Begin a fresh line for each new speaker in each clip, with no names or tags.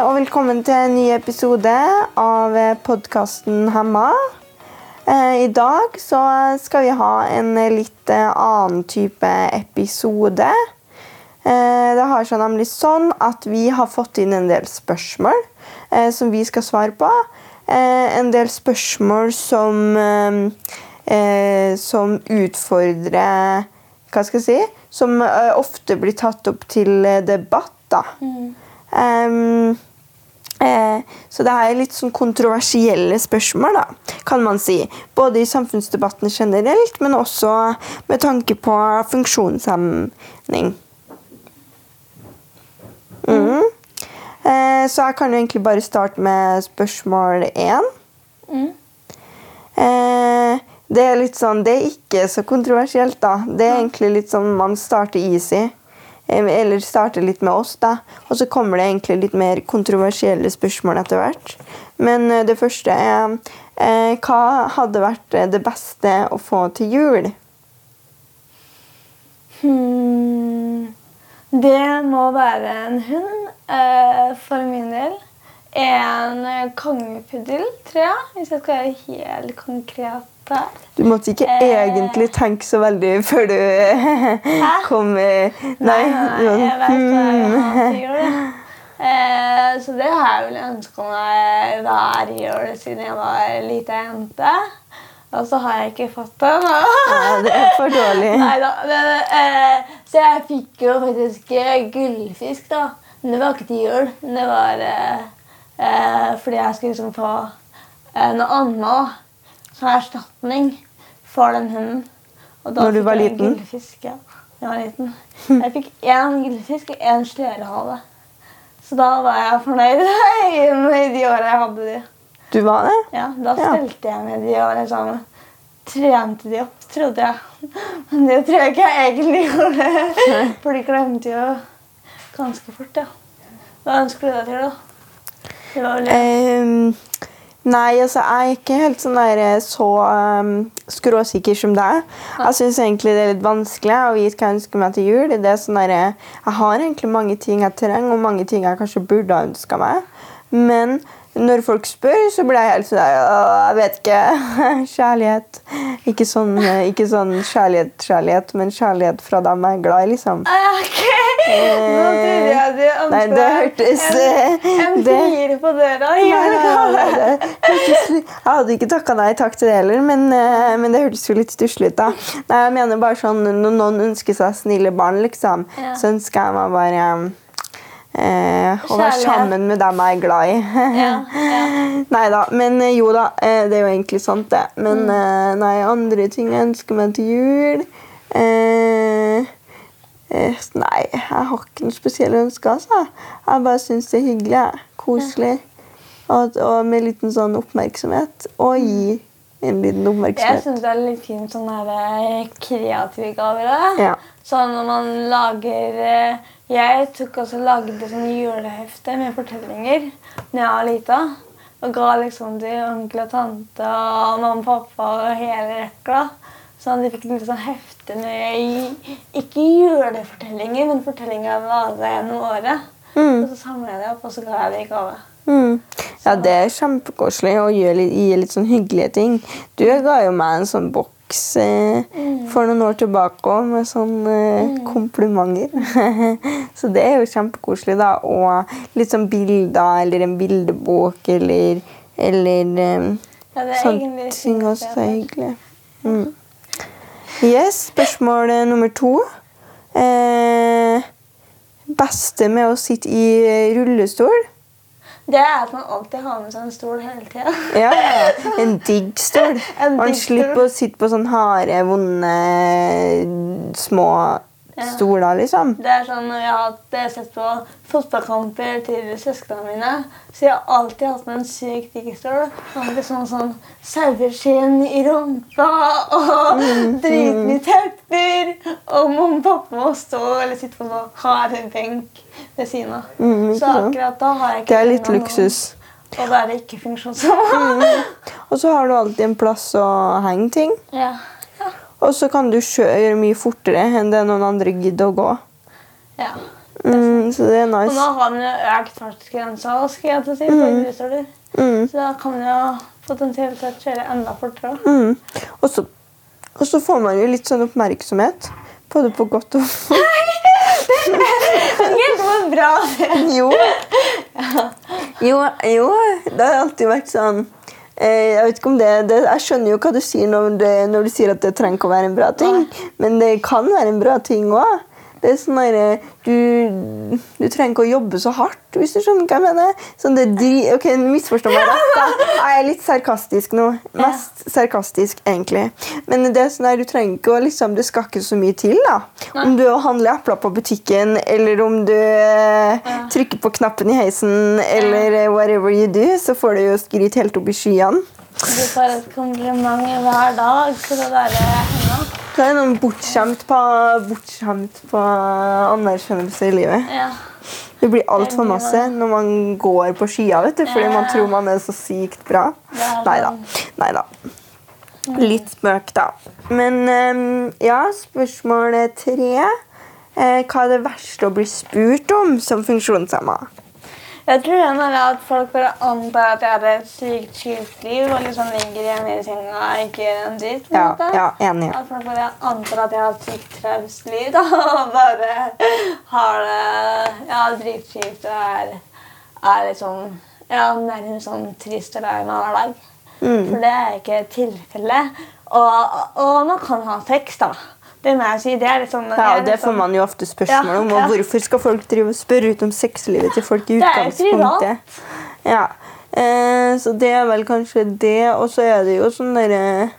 Og velkommen til en ny episode av podkasten Hemma. Eh, I dag så skal vi ha en litt eh, annen type episode. Eh, Det har seg nemlig sånn at vi har fått inn en del spørsmål eh, som vi skal svare på. Eh, En del spørsmål som, eh, eh, som utfordrer Hva skal jeg si? Som eh, ofte blir tatt opp til eh, debatt. da. Eh, så det er litt sånn kontroversielle spørsmål, da, kan man si. Både i samfunnsdebatten generelt, men også med tanke på funksjonshemning. Mm. Eh, så jeg kan jo egentlig bare starte med spørsmål én. Eh, det er litt sånn, det er ikke så kontroversielt, da. Det er egentlig litt sånn man starter easy. Eller starter litt med oss, da. Og så kommer det egentlig litt mer kontroversielle spørsmål etter hvert. Men eh, det første er eh, Hva hadde vært eh, det beste å få til jul?
Hmm. Det må være en hund for min del. En kongepuddel, tror jeg, hvis jeg skal være helt konkret
Du måtte ikke
Eh.
egentlig tenke så veldig før du kom eh,
Nei,
Nei.
nei, jeg vet hva jeg jul. Eh, så det har jeg vel ønska meg hver jul siden jeg var lita jente. Og så har jeg ikke fått det.
Ja, det er for dårlig.
Neida, men, eh, så jeg fikk jo faktisk eh, gullfisk, da. Men det var ikke til jul. Det var eh, fordi jeg skulle liksom få eh, noe annet som erstatning for den hunden. Og da
Når du var liten?
Gullfisk, ja. Jeg var liten. Jeg fikk én gullfisk og én slørehale. Så da var jeg fornøyd med de åra jeg hadde de.
Du var det?
Ja, da
Ja.
stelte jeg med de åra sammen. trente de opp, trodde jeg. Men det tror jeg ikke jeg egentlig gjorde. For de glemte jo ganske fort, ja. Hva ønsker du deg til, da? Det var vel det.
Nei, altså jeg er ikke helt sånn der, eh, så um, skråsikker som deg. Jeg syns egentlig det er litt vanskelig å vite hva jeg ønsker meg til jul. Det er sånn der, eh, jeg har egentlig mange ting jeg trenger, og mange ting jeg kanskje burde ha ønska meg. Men når folk spør, så blir jeg helt sånn Jeg vet ikke. Kjærlighet. Ikke sånn, eh, ikke sånn kjærlighet, kjærlighet, men kjærlighet fra dem jeg er glad i, liksom.
Okay. ok! Nå trodde jeg du ønsket
Nei, det hørtes,
en,
eh,
en
det-
fire på døra.
Nei, Jeg hadde ikke takka nei takk til det heller, men, eh, men det hørtes jo litt stusslig ut. da. Nei, jeg mener bare sånn, Når noen ønsker seg snille barn, liksom,
Ja.
så ønsker jeg meg bare eh, å være sammen med dem jeg er glad i.
Ja, ja.
Nei da. Men eh, jo da, eh, det er jo egentlig sant, det. Men
Mm.
eh, nei, andre ting jeg ønsker meg til jul eh, eh, Nei, jeg har ikke noe spesielle ønsker, altså. Jeg bare syns det er hyggelig. jeg. Koselig. Og, og med liten sånn oppmerksomhet. Og gi en liten oppmerksomhet.
Jeg syns det er litt fint sånne kreative gaver.
Ja.
Sånn når man lager Jeg tok også lagde sånn julehefte med fortellinger når jeg var lita. Og ga liksom til onkel og tante og mamma og pappa og hele rekla. Sånn at de fikk litt sånn hefte med ikke julefortellinger, men fortellinger jeg alle gjennom året.
Mm.
Og så samla jeg det opp, og så ga jeg det i gave.
Mm. Ja, det er kjempekoselig å gi litt, gi litt sånn hyggelige ting. Du ga jo meg en sånn boks eh, for noen år tilbake òg, med sånne eh, komplimenter. Så det er jo kjempekoselig, da. Og litt sånn bilder, eller en bildebok, eller, eller eh,
Ja,
sånne ting også. Er hyggelig. Mm. Yes, spørsmål nummer to. Eh, beste med å sitte i rullestol?
Det er at man alltid har med seg en stol hele tida.
Ja, En digg stol.
En
Man
digg
slipper å sitte på sånn harde, vonde, små. Stoler, liksom.
Det er sånn, Når jeg har sett på fotballkamper til søsknene mine, så jeg har alltid hatt med en syk digg stol. Alltid sånn, sånn saueskinn i rumpa og
Mm,
dritmye tepper. Og mamma og pappa må stå eller sitte på noe hard benk ved siden av.
Mm,
så akkurat da har jeg ikke
Det er litt luksus.
Og da er det ikke funksjonshemma.
Og så har du alltid en plass å henge ting.
Ja.
Og så kan du kjøre mye fortere enn det noen andre gidder å gå.
ja.
Mm, så det er nice.
Og nå har man jo økt fartsgrensa, skal jeg til å si, rullestøler.
Mm,
Så da kan man jo potensielt sett kjøre enda fortere.
mm. Og, så, får man jo litt sånn oppmerksomhet. Både på godt og
Det går bra.
Jo. jo. Jo, det har alltid vært sånn jeg vet ikke om det, det, jeg skjønner jo hva du sier når, det, når du sier at det trenger ikke å være en bra ting, men det kan være en bra ting òg. Det er sånn der, du, du trenger ikke å jobbe så hardt, hvis du skjønner hva jeg mener. Sånn det dri ok, Misforstå meg rett. da. Jeg er litt sarkastisk nå. Mest sarkastisk, egentlig. Men det er sånn der, du trenger ikke å liksom, det skal ikke så mye til. da. Om du handler epler på butikken, eller om du eh, trykker på knappen i heisen, eller eh, whatever you do, så får du jo skryt helt opp i skyene.
Du får et kompliment hver dag for å være henne.
Så er det noen bortskjemt på, bortskjemt på anerkjennelse i livet.
Ja.
Det blir altfor masse når man går på skia, vet du, fordi man tror man er så sykt bra.
Det
Nei da. Nei da. Litt spøk, da. Men ehm, ja, spørsmål tre. Eh, hva er det verste å bli spurt om som funksjonshemma?
Jeg tror den er at folk bare antar at jeg har et sykt kjipt liv og liksom ligger hjemme i senga og ikke gjør en dritt. på en
Ja,
måte.
ja, enig.
At folk bare antar at jeg har et sykt traust liv da, og bare har det ja, dritkjipt og er, er liksom ja, nærmest sånn trist og lei meg hver dag.
Mm.
For det er ikke tilfellet. Og, og man kan ha sex, da. Det må jeg si. Det er litt sånn,
Ja,
og
Det får
sånn-
man jo ofte spørsmål om. Og hvorfor skal folk drive og spørre ut om sexlivet til folk i utgangspunktet? Ja. Eh, så det er vel kanskje det. Og så er det jo sånn derre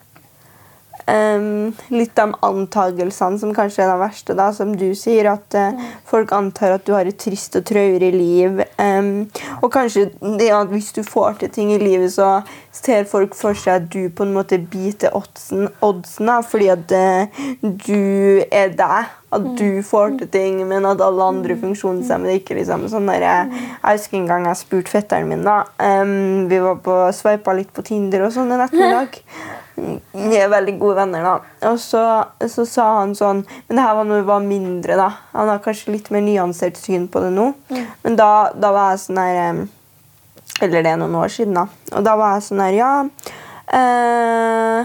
em, litt om antagelsene som kanskje er de verste, da, som du sier. At uh, folk antar at du har et trist og traurig liv. Um, og kanskje det at hvis du får til ting i livet, så ser folk for seg at du på en måte biter oddsen, oddsen da, fordi at uh, du er deg. At du får til ting, men at alle andre funksjonshemmede ikke liksom sånn der, Jeg husker en gang jeg spurte fetteren min. da, um, Vi var på sveipa litt på Tinder og sånn en ettermiddag. Vi er veldig gode venner, da. Og så, så sa han sånn Men det her var når vi var mindre, da. Han har kanskje litt mer nyansert syn på det nå. Men da, da var jeg sånn her Eller det er noen år siden, da. Og da var jeg sånn her Ja. Eh,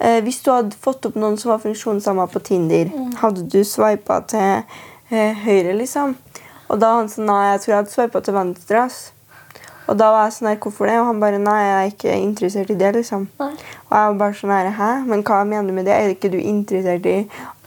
eh, hvis du hadde fått opp noen som var funksjonshemma på Tinder, hadde du sveipa til eh, høyre, liksom? Og da han sånn Nei, jeg tror jeg hadde sveipa til venstre. ass. Og da var jeg sånn her, hvorfor det? Og han bare nei, jeg er ikke interessert i det. liksom.
Nei.
Og jeg var bare sånn her, hæ? Men hva mener du med det? Er ikke du interessert i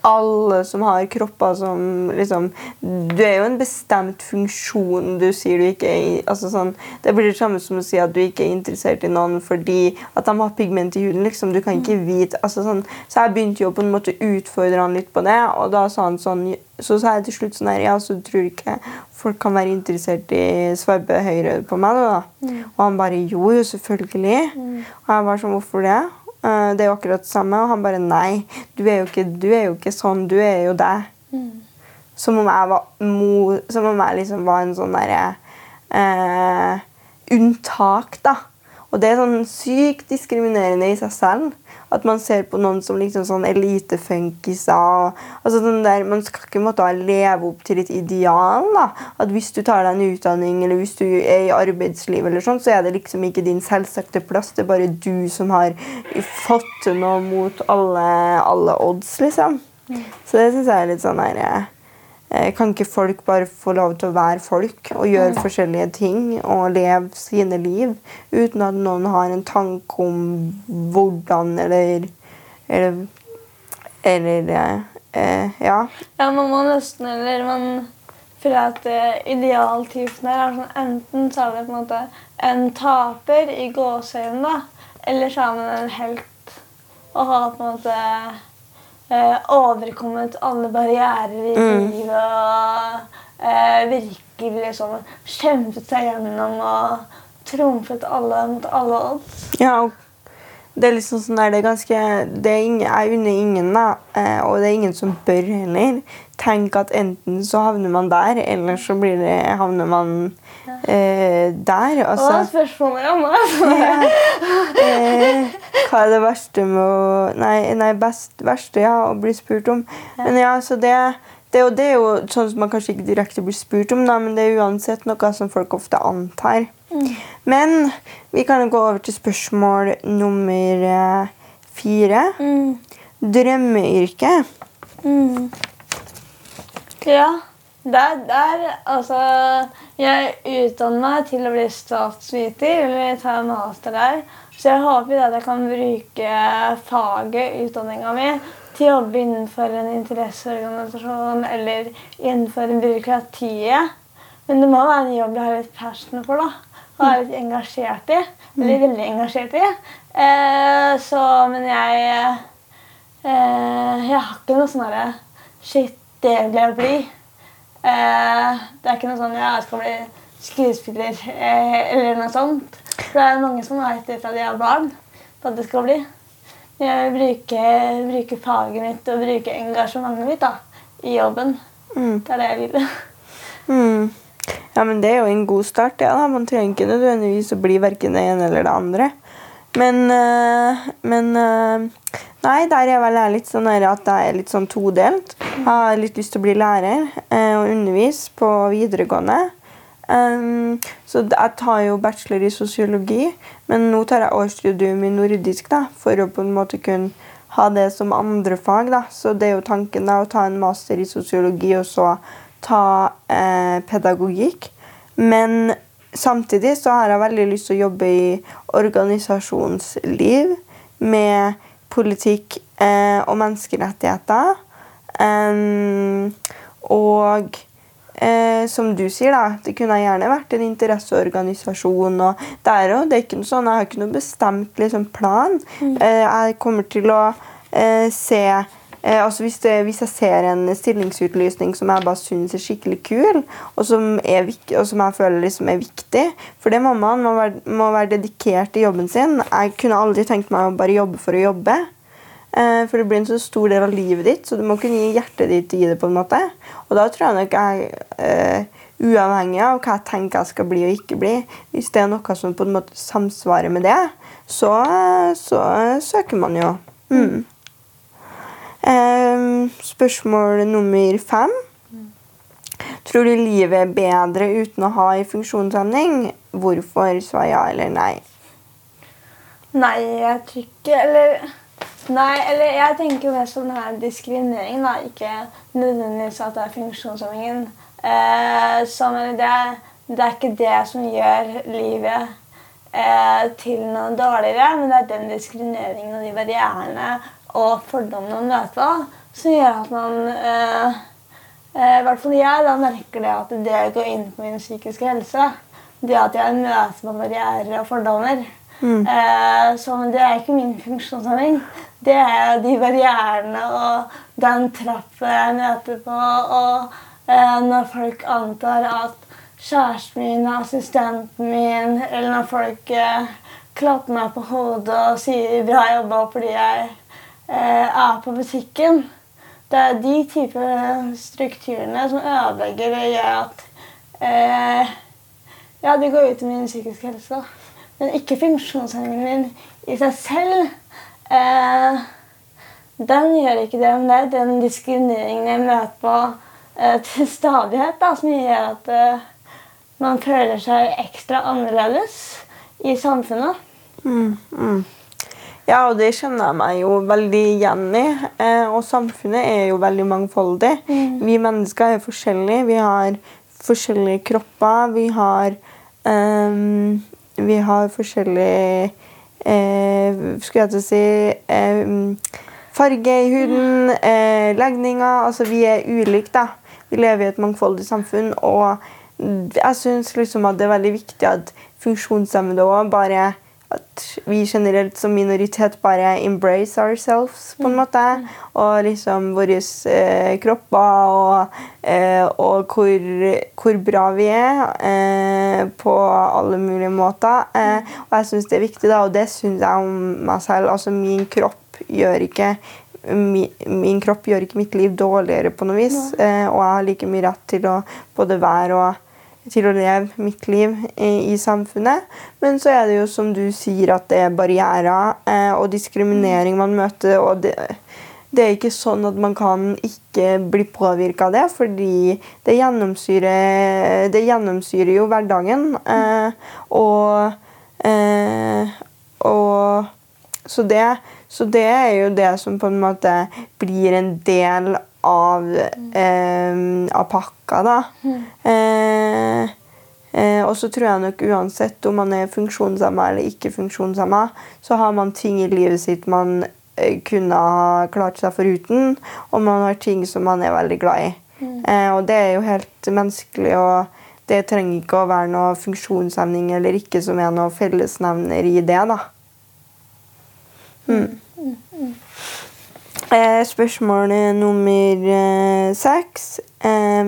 alle som har kropper som liksom Du er jo en bestemt funksjon du sier du ikke er altså sånn, Det blir det samme som å si at du ikke er interessert i noen fordi at de har pigment i huden. liksom, Du kan ikke vite altså sånn, Så jeg begynte jo på en måte utfordre han litt på det, og da sa han sånn så sa jeg til slutt sånn her, ja, så tror du ikke folk kan være interessert i sveipe høyre på meg. da. Og han bare jo, jo, selvfølgelig. Og jeg var sånn, hvorfor det? Eh, det er jo akkurat det samme. Og han bare nei, du er jo ikke, du er jo ikke sånn, du er jo deg. Som om jeg var mo, som om jeg liksom var en sånn derre eh, unntak, da. Og det er sånn sykt diskriminerende i seg selv. At man ser på noen som liksom sånn elitefunkiser. Altså sånn der, man skal ikke måtte leve opp til et ideal. da. At Hvis du tar deg en utdanning eller hvis du er i arbeidslivet, eller sånn, så er det liksom ikke din selvsagte plass. Det er bare du som har fått til noe mot alle, alle odds, liksom. Så det syns jeg er litt sånn her eh, Kan ikke folk bare få lov til å være folk og gjøre forskjellige ting og leve sine liv uten at noen har en tanke om hvordan eller Eller, eller eh, eh, Ja.
Ja, man må nesten eller man føler at uh, idealtypen her er sånn enten så er det på en måte en taper i gåseøynene, eller så er man en helt og har på en måte overkommet alle barrierer i
Mm.
livet og uh, virkelig liksom kjempet seg gjennom og trumfet alle mot alle odds.
Ja, og det er liksom sånn der, det er ganske det er ingen, Jeg unner ingen, da, eh, og det er ingen som bør heller tenke at enten så havner man der, eller så blir det, havner man eh, der.
Og
Altså,
spørsmålet om altså.
eh, hva er det verste med å Nei, nei best, verste ja, å bli spurt om. Men ja, så det, det, jo- det er jo sånn som man kanskje ikke direkte blir spurt om, da, men det er uansett noe som folk ofte antar. Men vi kan gå over til spørsmål nummer eh, fire.
Mm.
Drømmeyrke.
Mm. Ja. Der, der, altså Jeg utdanner meg til å bli statsviter, eller ta en master der. Så jeg håper at jeg kan bruke faget, utdanninga mi, til å jobbe innenfor en interesseorganisasjon eller innenfor byråkratiet. Men det må være en jobb jeg har litt passion for, da. Og er litt engasjert i. Eller veldig engasjert i. Eh, så, men jeg eh, Jeg har ikke noe sånn herre Shit, det vil jeg bli. Eh, det er ikke noe sånn ja, jeg skal bli skuespiller eh, eller noe sånt. For det er mange som vet det fra de er barn hva det skal bli. Men Jeg vil bruke, bruke faget mitt og bruke engasjementet mitt da, i jobben.
Mm.
Det er det jeg vil.
Mm. Ja, men det er jo en god start. Ja, da. Man trenger ikke nødvendigvis å bli verken det ene eller det andre. Men, øh, men øh, Nei, der er vel jeg litt sånn at jeg er litt sånn todelt. Jeg har litt lyst til å bli lærer eh, og undervise på videregående. Um, så jeg tar jo bachelor i sosiologi, men nå tar jeg årsstudium i nordisk da, for å på en måte kunne ha det som andre fag. da. Så det er jo tanken da, å ta en master i sosiologi og så ta eh, pedagogikk. Men samtidig så har jeg veldig lyst til å jobbe i organisasjonsliv med politikk eh, og menneskerettigheter. Um, og eh, som du sier, da, det kunne gjerne vært en interesseorganisasjon. og der også, det er ikke noe sånn, Jeg har ikke noe bestemt liksom, plan. Eh, jeg kommer til å eh, se eh, altså hvis, det, hvis jeg ser en stillingsutlysning som jeg bare syns er skikkelig kul, og som, er, og som jeg føler liksom er viktig For det må man må være, må være dedikert i jobben sin. Jeg kunne aldri tenkt meg å bare jobbe for å jobbe. Eh, For det blir en så stor del av livet ditt, så du må kunne gi hjertet ditt i det. på en måte. Og da tror jeg nok jeg, eh, uavhengig av hva jeg tenker jeg skal bli og ikke bli, hvis det er noe som på en måte samsvarer med det, så, så søker man jo. Mm. Eh, spørsmål nummer fem. Tror du livet er bedre uten å ha en funksjonshemning? Hvorfor? Svar ja eller nei.
Nei, jeg tror ikke Eller Nei, eller jeg tenker på den her diskrimineringen, da. Ikke nødvendigvis at det er funksjonshemmingen. Eh, som, det, det er ikke det som gjør livet eh, til noe dårligere, men det er den diskrimineringen og de barrierene og fordommene man møter på, som gjør at man eh, eh, I hvert fall jeg da merker det at det går inn på min psykiske helse, det at jeg møter på barrierer og fordommer Eh, så det er ikke min funksjonshemming. Det er de barrierene og den trappa jeg møter på. Og eh, når folk antar at kjæresten min er assistenten min, eller når folk eh, klapper meg på hodet og sier 'bra jobba' fordi jeg er på butikken. Det er de type strukturene som ødelegger og gjør at eh, ja, det går ut over min psykiske helse. da. Men ikke funksjonshemmingen min i seg selv. Eh, den gjør ikke det, men det er den diskrimineringen jeg møter på eh, til stadighet, da, som gjør at eh, man føler seg ekstra annerledes i samfunnet.
Mm, mm. Ja, og det kjenner jeg meg jo veldig igjen i. Eh, og samfunnet er jo veldig mangfoldig. Vi mennesker er forskjellige. Vi har forskjellige kropper. Vi har eh, Vi har forskjellig eh, Skulle jeg til å si ehm, Farge i huden, eh, legninger Altså, vi er ulike, da. vi lever i et mangfoldig samfunn, og jeg syns liksom at det er veldig viktig at funksjonshemmede òg bare at vi generelt som minoritet bare embrace ourselves, på en måte. Og liksom våre eh, kropper og, eh, og hvor, hvor, bra vi er eh, på alle mulige måter. Eh, og jeg syns det er viktig, da, og det syns jeg om meg selv. Altså, min kropp gjør ikke min, min kropp gjør ikke mitt liv dårligere på noe vis. Eh, og jeg har like mye rett til å både være og til å leve mitt liv i, samfunnet. Men så er det jo som du sier, at det er barrierer eh, og diskriminering man møter. og det, det, er ikke sånn at man kan ikke bli påvirka av det, fordi det gjennomsyrer, det gjennomsyrer jo hverdagen. Eh, og, eh, og så, det, så det er jo det som på en måte blir en del av, eh, av pakka, da. Mm. Eh, eh, og så tror jeg nok uansett om man er funksjonshemma eller ikke funksjonshemma, så har man ting i livet sitt man eh, kunne ha klart seg foruten, og man har ting som man er veldig glad i. Mm. Eh, og det er jo helt menneskelig. og det trenger ikke å være noe funksjonshemning eller ikke som er noe fellesnevner i det. da. Mm. Eh, spørsmål nummer eh, seks. Eh,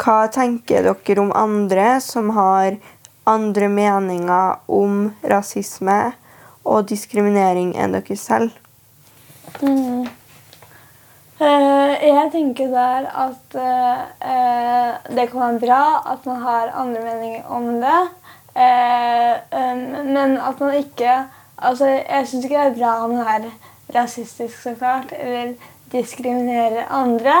hva tenker dere om andre som har andre meninger om rasisme og diskriminering enn dere selv?
Mm. Uh, jeg tenker der at uh, det kan være bra at man har andre meninger om det. Um, men at man ikke Altså, jeg syns ikke det er bra om hun er rasistisk, så klart, eller diskriminerer andre.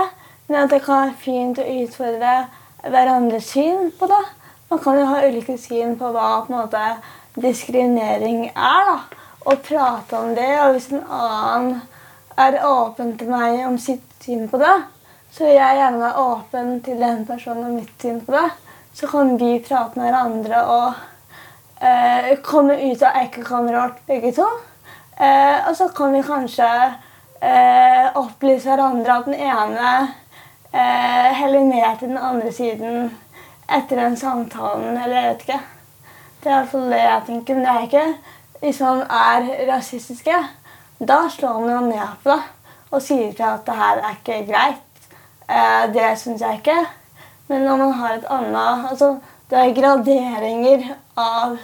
Men at det kan være fint å utfordre hverandres syn på det. Man kan jo ha ulike syn på hva på en måte diskriminering er. da. Og prate om det. Og hvis en annen er åpen til meg om sitt syn på det, så vil jeg gjerne være åpen til den personen om mitt syn på det. Så kan vi prate med hverandre og eh, komme ut av ekkokammeret vårt begge to. Eh, og så kan vi kanskje eh, opplyse hverandre at den ene eh, heller mer til den andre siden etter den samtalen, eller jeg vet ikke. Det er i hvert fall det jeg tenker. Men det er ikke Hvis man er rasistiske, da slår man jo ned på det og sier til at det her er ikke greit. Eh, det syns jeg ikke. Men når man har et annet altså, Det er graderinger av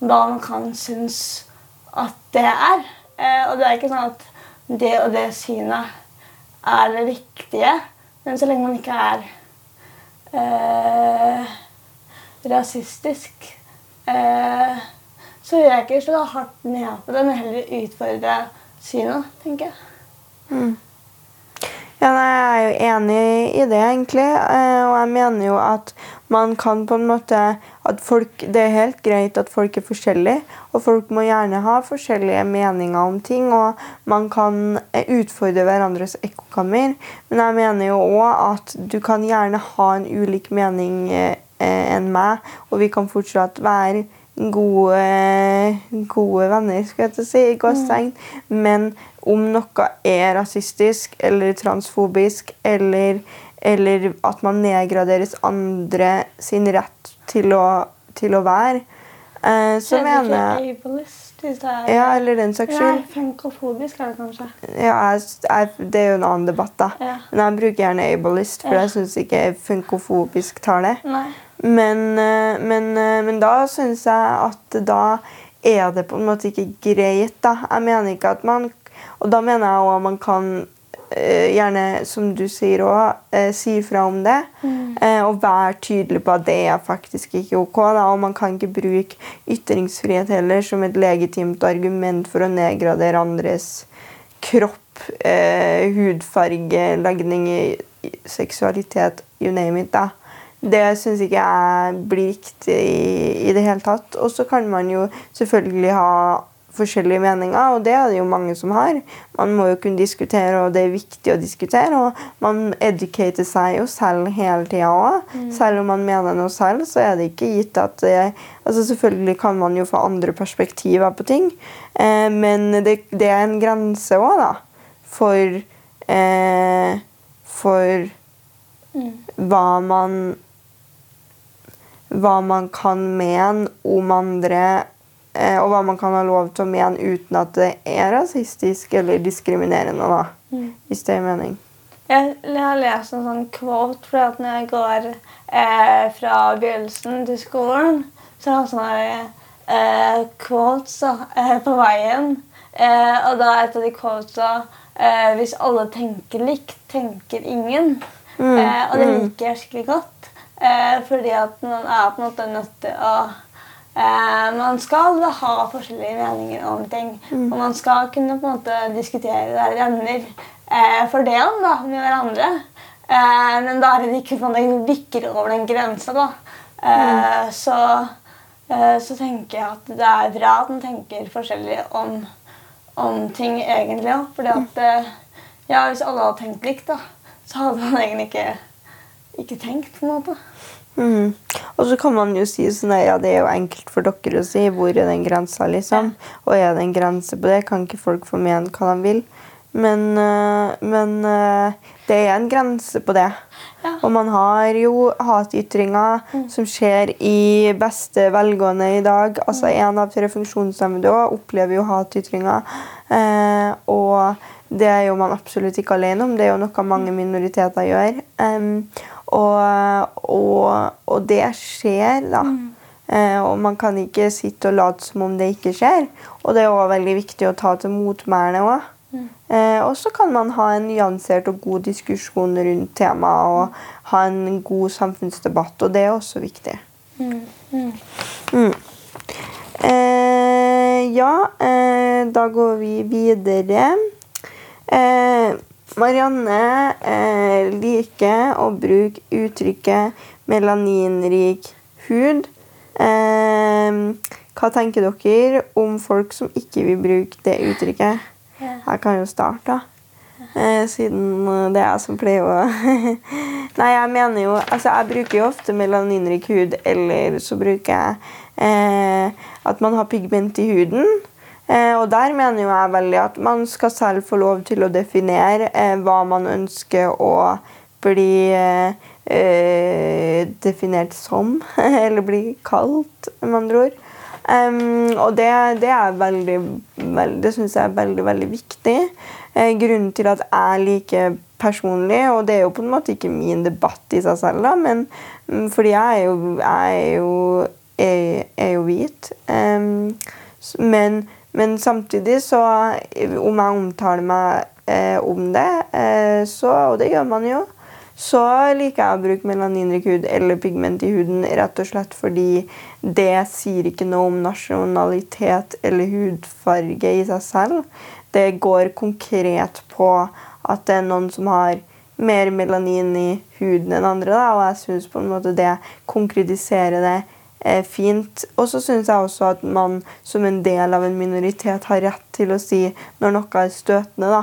hva man kan synes at det er. Eh, og det er ikke sånn at det og det synet er det riktige. Men så lenge man ikke er eh, rasistisk, eh, så vil jeg ikke slå hardt ned på det, men heller utfordre synet, tenker jeg. Mm.
Ja, nei, jeg er jo enig i det, egentlig. Eh, og jeg mener jo at man kan på en måte at folk, Det er helt greit at folk er forskjellige, og folk må gjerne ha forskjellige meninger om ting. Og man kan eh, utfordre hverandres ekkokammer. Men jeg mener jo òg at du kan gjerne ha en ulik mening eh, enn meg, og vi kan fortsatt være gode, gode venner, skal jeg si, i gåstegn. Mm. Men om noe er rasistisk eller transfobisk, eller, eller at man nedgraderes andre sin rett til å, til å være, eh, så mener jeg ja, eller den saks skyld.
Ja, Funkofobisk er det kanskje.
Ja, jeg, jeg, Det er jo en annen debatt, da. Ja. Men jeg bruker gjerne ableist, for ja. jeg syns ikke funkofobisk tar det. Men, eh, men, eh, men da syns jeg at da er det på en måte ikke greit. da. Jeg mener ikke at man Og da mener jeg òg man kan gjerne, som du sier òg, eh, si fra om det. Mm. Eh, og være tydelig på at det er faktisk ikke ok. Da. Og man kan ikke bruke ytringsfrihet heller som et legitimt argument for å nedgradere andres kropp, eh, hudfarge, legning, seksualitet, you name it. da. Det syns ikke jeg blir riktig i, i det hele tatt. Og så kan man jo selvfølgelig ha forskjellige meninger, og det er det jo mange som har. Man må jo kunne diskutere, og det er viktig å diskutere. Og man educater seg jo selv hele tida òg. Mm. Selv om man mener noe selv, så er det ikke gitt at det, altså Selvfølgelig kan man jo få andre perspektiver på ting, eh, men det, det, er en grense òg, da. For, eh, for hva man Hva man kan mene om andre, og hva man kan ha lov til å mene uten at det er rasistisk eller diskriminerende. da, Hvis det gir mening.
Jeg, jeg har lest en sånn quote for at når jeg går eh, fra begynnelsen til skolen, så er det sånne eh, quotes da, eh, på veien. Eh, og da er et av de quotesa eh, Hvis alle tenker likt, tenker ingen. Eh, og det liker jeg skikkelig godt. Eh, fordi at man er på en måte nødt til å eh, Man skal ha forskjellige meninger om ting. Og man skal kunne på en måte diskutere der venner eh, det da, med hverandre. Eh, men da er det ikke sånn at det bikker over den grensa. da. Eh, så, eh, så tenker jeg at det er bra at man tenker forskjellig om, om ting egentlig òg. Fordi at eh, ja, hvis alle hadde tenkt likt, da, så hadde man egentlig ikke, ikke tenkt. på en måte.
Mm. Og så kan man jo si sånn ja, det er jo enkelt for dere å si. Hvor er den grensa, liksom? Og er det en grense på det? Kan ikke folk få mene hva de vil? Men, øh, men øh, det er en grense på det.
Ja.
Og man har jo hatytringer som skjer i beste velgående i dag. Altså En av tre funksjonshemmede opplever jo hatytringer. Eh, og det er jo man absolutt ikke alene om. Det er jo noe mange minoriteter gjør. Em, og, og, og det skjer, da. Eh, og man kan ikke sitte og late som om det ikke skjer. Og det er også veldig viktig å ta til motmæle òg. Eh, og så kan man ha en nyansert og god diskusjon rundt temaet og ha en god samfunnsdebatt, og det er også viktig. Mm. Eh, ja, eh, da går vi videre. Eh, Marianne eh, liker å bruke uttrykket 'melaninrik hud'. Eh, hva tenker dere om folk som ikke vil bruke det uttrykket? Jeg kan jo starte, da. Eh, siden det er jeg som pleier å Nei, jeg mener jo Altså, jeg bruker jo ofte melaninrik hud, eller så bruker jeg eh, at man har pigment i huden. Eh, og der mener jo jeg veldig at man skal selv få lov til å definere eh, hva man ønsker å bli eh, definert som, eller bli kalt, med andre ord. Um, og det, det er veldig, veldig Det syns jeg er veldig, veldig viktig. Eh, grunnen til at jeg liker personlig, og det er jo på en måte ikke min debatt i seg selv, da, men um, fordi jeg er jo, jeg er jo, er, er jo hvit. Um, men, men samtidig så Om jeg omtaler meg eh, om det, eh, så, og det gjør man jo, så liker jeg å bruke melaninrik hud eller pigment i huden rett og slett fordi det sier ikke noe om nasjonalitet eller hudfarge i seg selv. Det går konkret på at det er noen som har mer melanin i huden enn andre, da, og jeg syns det konkretiserer det fint. Og så syns jeg også at man som en del av en minoritet har rett til å si når noe er støtende. da.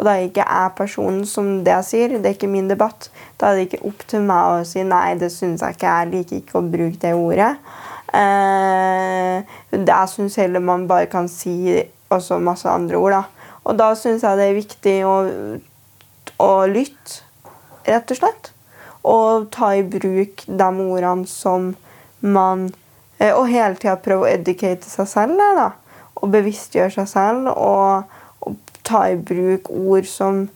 Og da er ikke jeg personen som det jeg sier. Det er ikke min debatt. Da er det ikke opp til meg å si nei, det syns jeg ikke. Jeg liker ikke å bruke det ordet. Eh, jeg syns heller man bare kan si også masse andre ord. da. Og da syns jeg det er viktig å, å lytte, rett og slett. Og ta i bruk de ordene som man eh, Og hele tida prøve å educate seg selv da. Og bevisstgjøre seg selv. Og, og ta i bruk ord som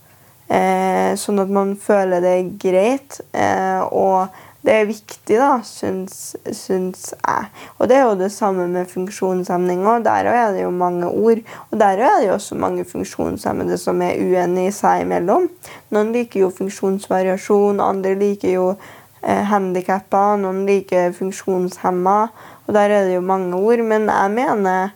eh, Sånn at man føler det er greit. Eh, og det er viktig, da, syns, syns jeg. Og det er jo det samme med funksjonshemning òg. Der er det jo mange ord. Og der er det jo også mange funksjonshemmede som er uenige seg imellom. Noen liker jo funksjonsvariasjon, andre liker jo handikappa, noen liker funksjonshemma. Og der er det jo mange ord. Men jeg mener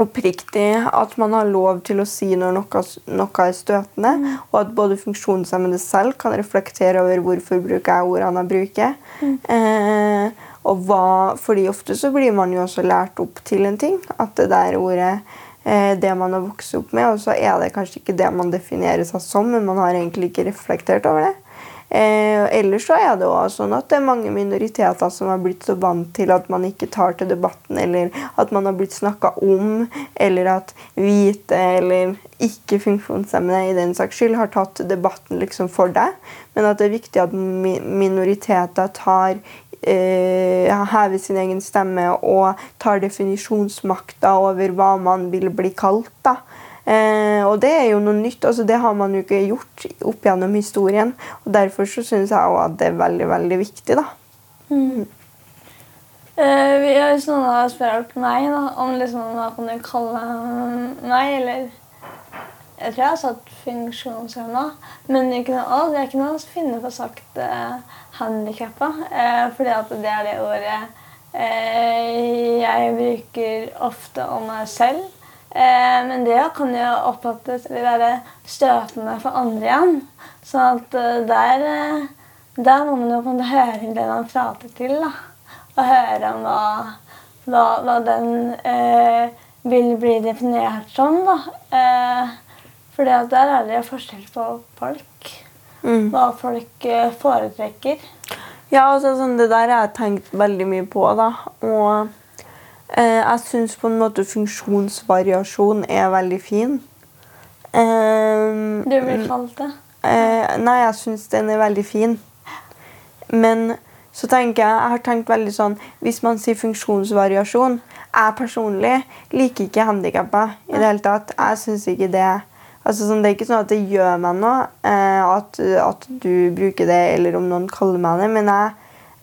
oppriktig at man har lov til å si når noe, noe er støtende, og at både funksjonshemmede selv kan reflektere over hvorfor bruker jeg ordene jeg bruker. Eh, og hva, fordi ofte så blir man jo også lært opp til en ting. At det der ordet eh, det man har vokst opp med, og så er det kanskje ikke det man definerer seg som, men man har egentlig ikke reflektert over det. Eh, ellers så er det også sånn at det er mange minoriteter som har blitt så vant til at man ikke tar til debatten, eller at man har blitt snakka om, eller at hvite eller ikke funksjonshemmede i den saks skyld har tatt debatten liksom for deg. Men at det er viktig at minoriteter tar eh, hever sin egen stemme og tar definisjonsmakta over hva man vil bli kalt. da. Eh, og det er jo noe nytt. altså Det har man jo ikke gjort opp gjennom historien. og Derfor så syns jeg også at det er veldig, veldig viktig. da. Mm.
Eh, hvis noen har spurt meg da, om liksom, hva kan du kalle meg, eller Jeg tror jeg har sagt funksjonshemma, men ikke noe, det er ikke noe å finne på sagt eh, handikappa. Eh, fordi at det er det ordet eh, jeg bruker ofte om meg selv. Eh, men det kan jo oppfattes eller være støtende for andre igjen. Så at eh, der, eh, der må man jo på en måte høre det man prater til. da. Og høre om hva, hva, hva den eh, vil bli definert som. da. Eh, for der er det forskjell på folk. Mm. Hva folk eh, foretrekker.
Ja, altså, sånn, det der har jeg tenkt veldig mye på. da. Og jeg syns på en måte funksjonsvariasjon er veldig fin.
du vil kalt det?
Eh, nei, jeg syns den er veldig fin. Men så tenker jeg Jeg har tenkt veldig sånn Hvis man sier funksjonsvariasjon Jeg personlig liker ikke handikappa i det hele tatt. Jeg syns ikke det altså sånn, Det er ikke sånn at det gjør meg noe eh, at, at, du bruker det, eller om noen kaller meg det, men jeg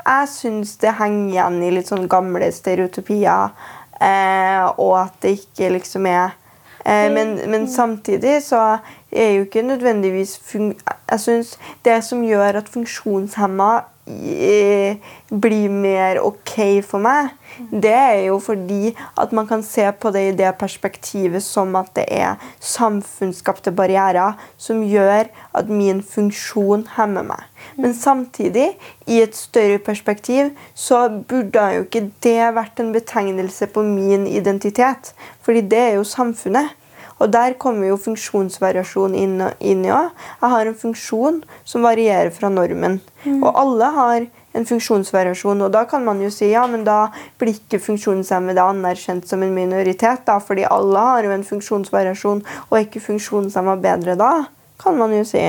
jeg syns det henger igjen i litt sånn gamle stereotypier, eh, og at det ikke liksom er eh, men, men, samtidig så er jo ikke nødvendigvis Jeg syns det som gjør at funksjonshemma blir mer OK for meg, det er jo fordi at man kan se på det i det perspektivet som at det er samfunnsskapte barrierer som gjør at min funksjon hemmer meg. Men samtidig, i et større perspektiv, så burde jo ikke det vært en betegnelse på min identitet. Fordi det er jo samfunnet. Og der kommer jo funksjonsvariasjon inn, inn i òg. Jeg har en funksjon som varierer fra normen. Mm. Og alle har en funksjonsvariasjon. Og da kan man jo si ja, men da blir ikke funksjonshemmede anerkjent som en minoritet. da, Fordi alle har jo en funksjonsvariasjon, og er ikke funksjonshemma bedre da? Kan man jo si.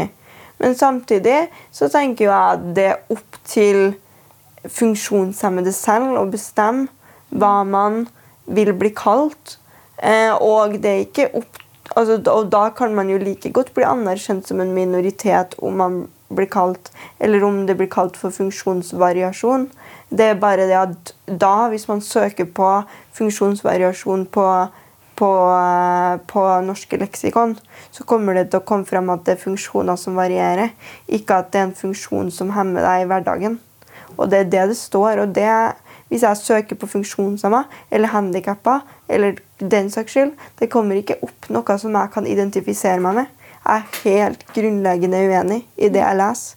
Men samtidig så tenker jeg at det er opp til funksjonshemmede selv å bestemme hva man vil bli kalt. Eh, og det er ikke opp altså, og da kan man jo like godt bli anerkjent som en minoritet om man blir kalt Eller om det blir kalt for funksjonsvariasjon. Det er bare det at da, hvis man søker på funksjonsvariasjon på, på, på norske leksikon, så kommer det til å komme frem at det er funksjoner som varierer. Ikke at det er en funksjon som hemmer deg i hverdagen. Og det er det det står. og det hvis jeg søker på funksjonshemma eller handikappa, eller den saks skyld, det kommer ikke opp noe som jeg kan identifisere meg med. Er helt grunnleggende uenig i det jeg leser.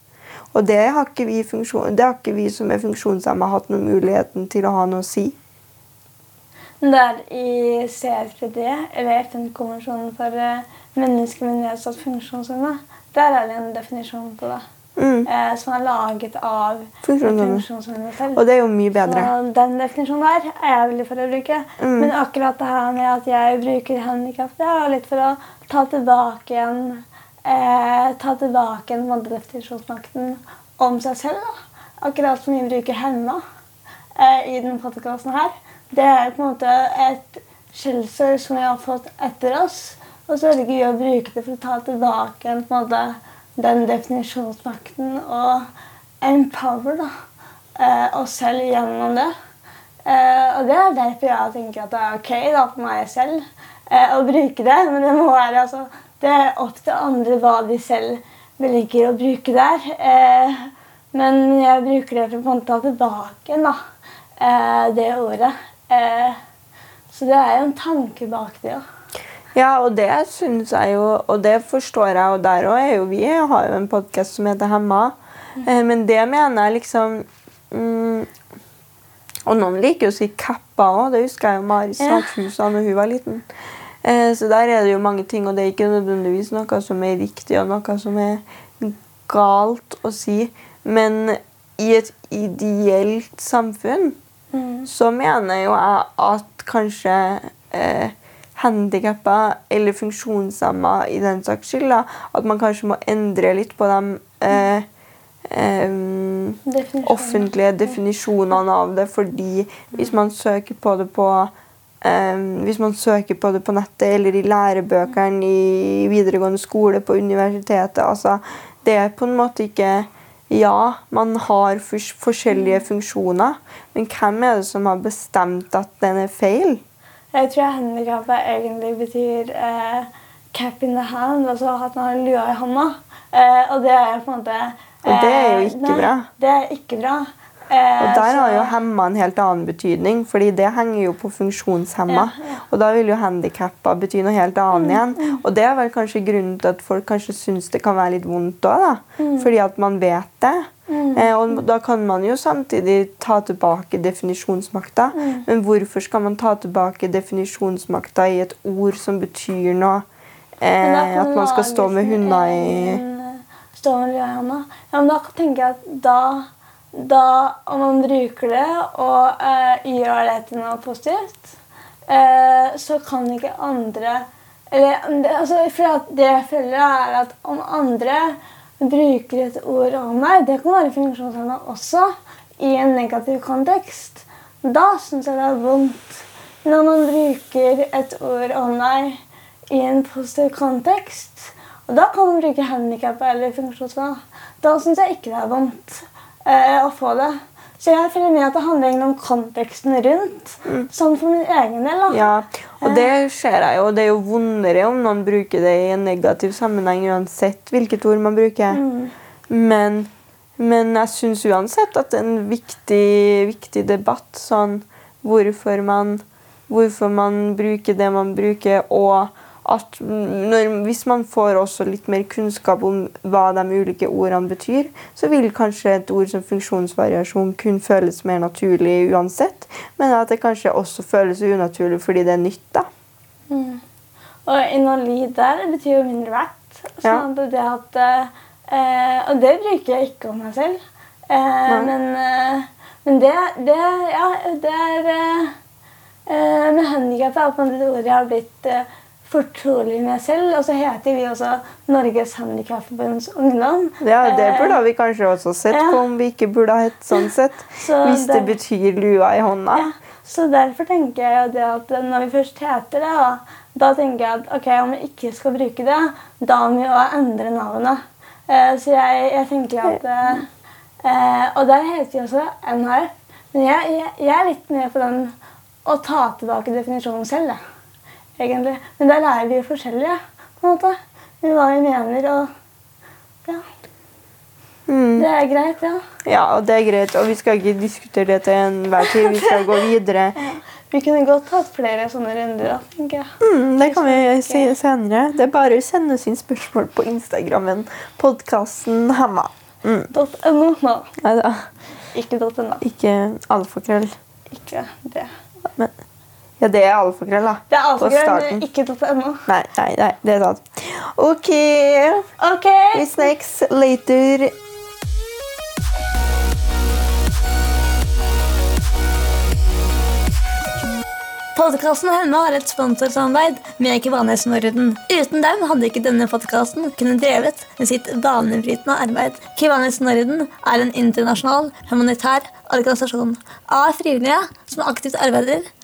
Og det har ikke vi, det har ikke vi som er funksjonshemma, hatt noen muligheten til å ha noe å si.
Der i CRPD, eller FN-konvensjonen for eh, mennesker med nedsatt funksjonsevne, der er det en definisjon på det. Mm. Eh, som er laget av funksjonshemmede selv.
Og det er jo mye bedre.
Så den definisjonen der er jeg veldig for å bruke. Mm. Men akkurat det her med at jeg bruker handikap, det er litt for å ta tilbake igjen eh, ta tilbake en definisjonsmakten om seg selv. Da. Akkurat som vi bruker henne eh, i denne podkasten her. Det er på en måte et skjellsord som vi har fått etter oss. Og så velger vi å bruke det for å ta tilbake en, på en måte, den definisjonsmakten og empower da, eh, oss selv gjennom det. Eh, og det er derfor jeg tenker at det er ok da, for meg selv eh, å bruke det. Men det må være altså, det er opp til andre hva de selv velger å bruke der. Eh, men jeg bruker det for å ta tilbake da, eh, det ordet. Eh, så det er jo en tanke bak det òg.
Ja, og det syns jeg jo, og det forstår jeg, og der òg er jo vi har jo en podkast som heter Hemma. Mm. Men det mener jeg liksom mm, Og noen liker jo å si kappa òg. Det husker jeg jo Mari Sakshus ja. da hun var liten. Eh, så der er det jo mange ting, og det er ikke nødvendigvis noe som er riktig, og noe som er galt å si, men i et ideelt samfunn
Mm.
så mener jo jeg at kanskje eh, handikappa eller funksjonshemma i den saks skyld, da, at man kanskje må endre litt på de eh,
eh,
offentlige definisjonene av det, fordi hvis man søker på det på eh, hvis man søker på det på nettet eller i lærebøkene i videregående skole, på universitetet altså, Det er på en måte ikke Ja, man har forskjellige funksjoner, men hvem er det som har bestemt at den er feil?
Jeg tror handikappet egentlig betyr eh, cap in the hand, altså at man har lua i hånda. Eh, og det er på en måte
Og det er jo
eh,
ikke
nei,
bra.
Det er ikke bra. Eh,
Og der har jo hemma en helt annen betydning, fordi det henger jo på funksjonshemma.
Ja, ja.
Og da vil jo handikappa bety noe helt annet igjen. Og det er vel kanskje grunnen til at folk kanskje syns det kan være litt vondt òg, da. Fordi at man vet det. Eh, og da kan man jo samtidig ta tilbake definisjonsmakta. Men hvorfor skal man ta tilbake definisjonsmakta i et ord som betyr noe? Eh, at man skal stå med hunder i
eh, Stå med hånda. Ja, men da tenker jeg at da, da om man bruker det og eh, gjør det til noe positivt, eh, så kan ikke andre eller, det, altså, for Det jeg føler, er at om andre bruker et ord om meg, det kan være funksjonshemma også, i en negativ kontekst, da syns jeg det er vondt. Når man bruker et ord om deg i en positiv kontekst, og da kan man bruke handikappa eller funksjonshemma, da syns jeg ikke det er vondt eh, å få det. Så jeg føler med at det handler egentlig om konteksten rundt. Sånn for min egen del. da.
Ja, og det ser jeg jo. Det er jo vondere om noen bruker det i en negativ sammenheng, uansett hvilket ord man bruker. Men, men jeg syns uansett at det er en viktig, viktig debatt. Sånn hvorfor man, hvorfor man bruker det man bruker, og at når, hvis man får også litt mer kunnskap om hva de ulike ordene betyr, så vil kanskje et ord som funksjonsvariasjon kun føles mer naturlig uansett, men at det kanskje også føles unaturlig fordi det er nytt. da.
Mm. Og invalid der betyr jo mindre verdt.
Ja.
Sånn at det at, eh, og det bruker jeg ikke om meg selv. Eh, men eh, men det, det, ja, det er eh, eh, Med handikap er man en måte et har blitt eh, fortrolig med selv. Og så heter vi også Norges Handikapforbunds Ungdom.
Ja, Det burde vi kanskje også sett
ja.
på om vi ikke burde ha hett sånn sett.
Så
Hvis det
det-
betyr lua i hånda.
Ja, så derfor tenker jeg det at når vi først heter det, da, da tenker jeg at ok, om vi ikke skal bruke det, da må vi også endre navnet. Eh, så jeg, jeg tenker at eh, eh, Og der heter vi også NHF. Men jeg, jeg, jeg er litt med på den å ta tilbake definisjonen selv, jeg. Egentlig. Men der lærer vi jo forskjellige, på en måte. Med hva vi mener og Ja.
Mm.
Det er greit, ja.
Ja, og det er greit. Og vi skal ikke diskutere det til enhver tid. Vi skal gå videre.
Vi kunne godt hatt flere sånne runder, tenker jeg.
Mm, det kan vi si senere. Det er bare å sende oss inn spørsmål på Instagrammen. Podkasten Hamma. Mm.
.no.
Nei da.
Ikke .no.
Ikke alfakrøll.
Ikke det.
Men ja, det er alfakrøll, da.
Det er alfakrøll, ikke ikke .no.
Nei, nei, nei, det er sant. OK.
Ok!
We snacks later.
Podkasten Hemma har et sponsorsamarbeid med Kivanes Norden. Uten dem hadde ikke denne podkasten kunnet drevet med sitt banebrytende arbeid. Kivanes Norden er en internasjonal humanitær organisasjon av frivillige som aktivt arbeider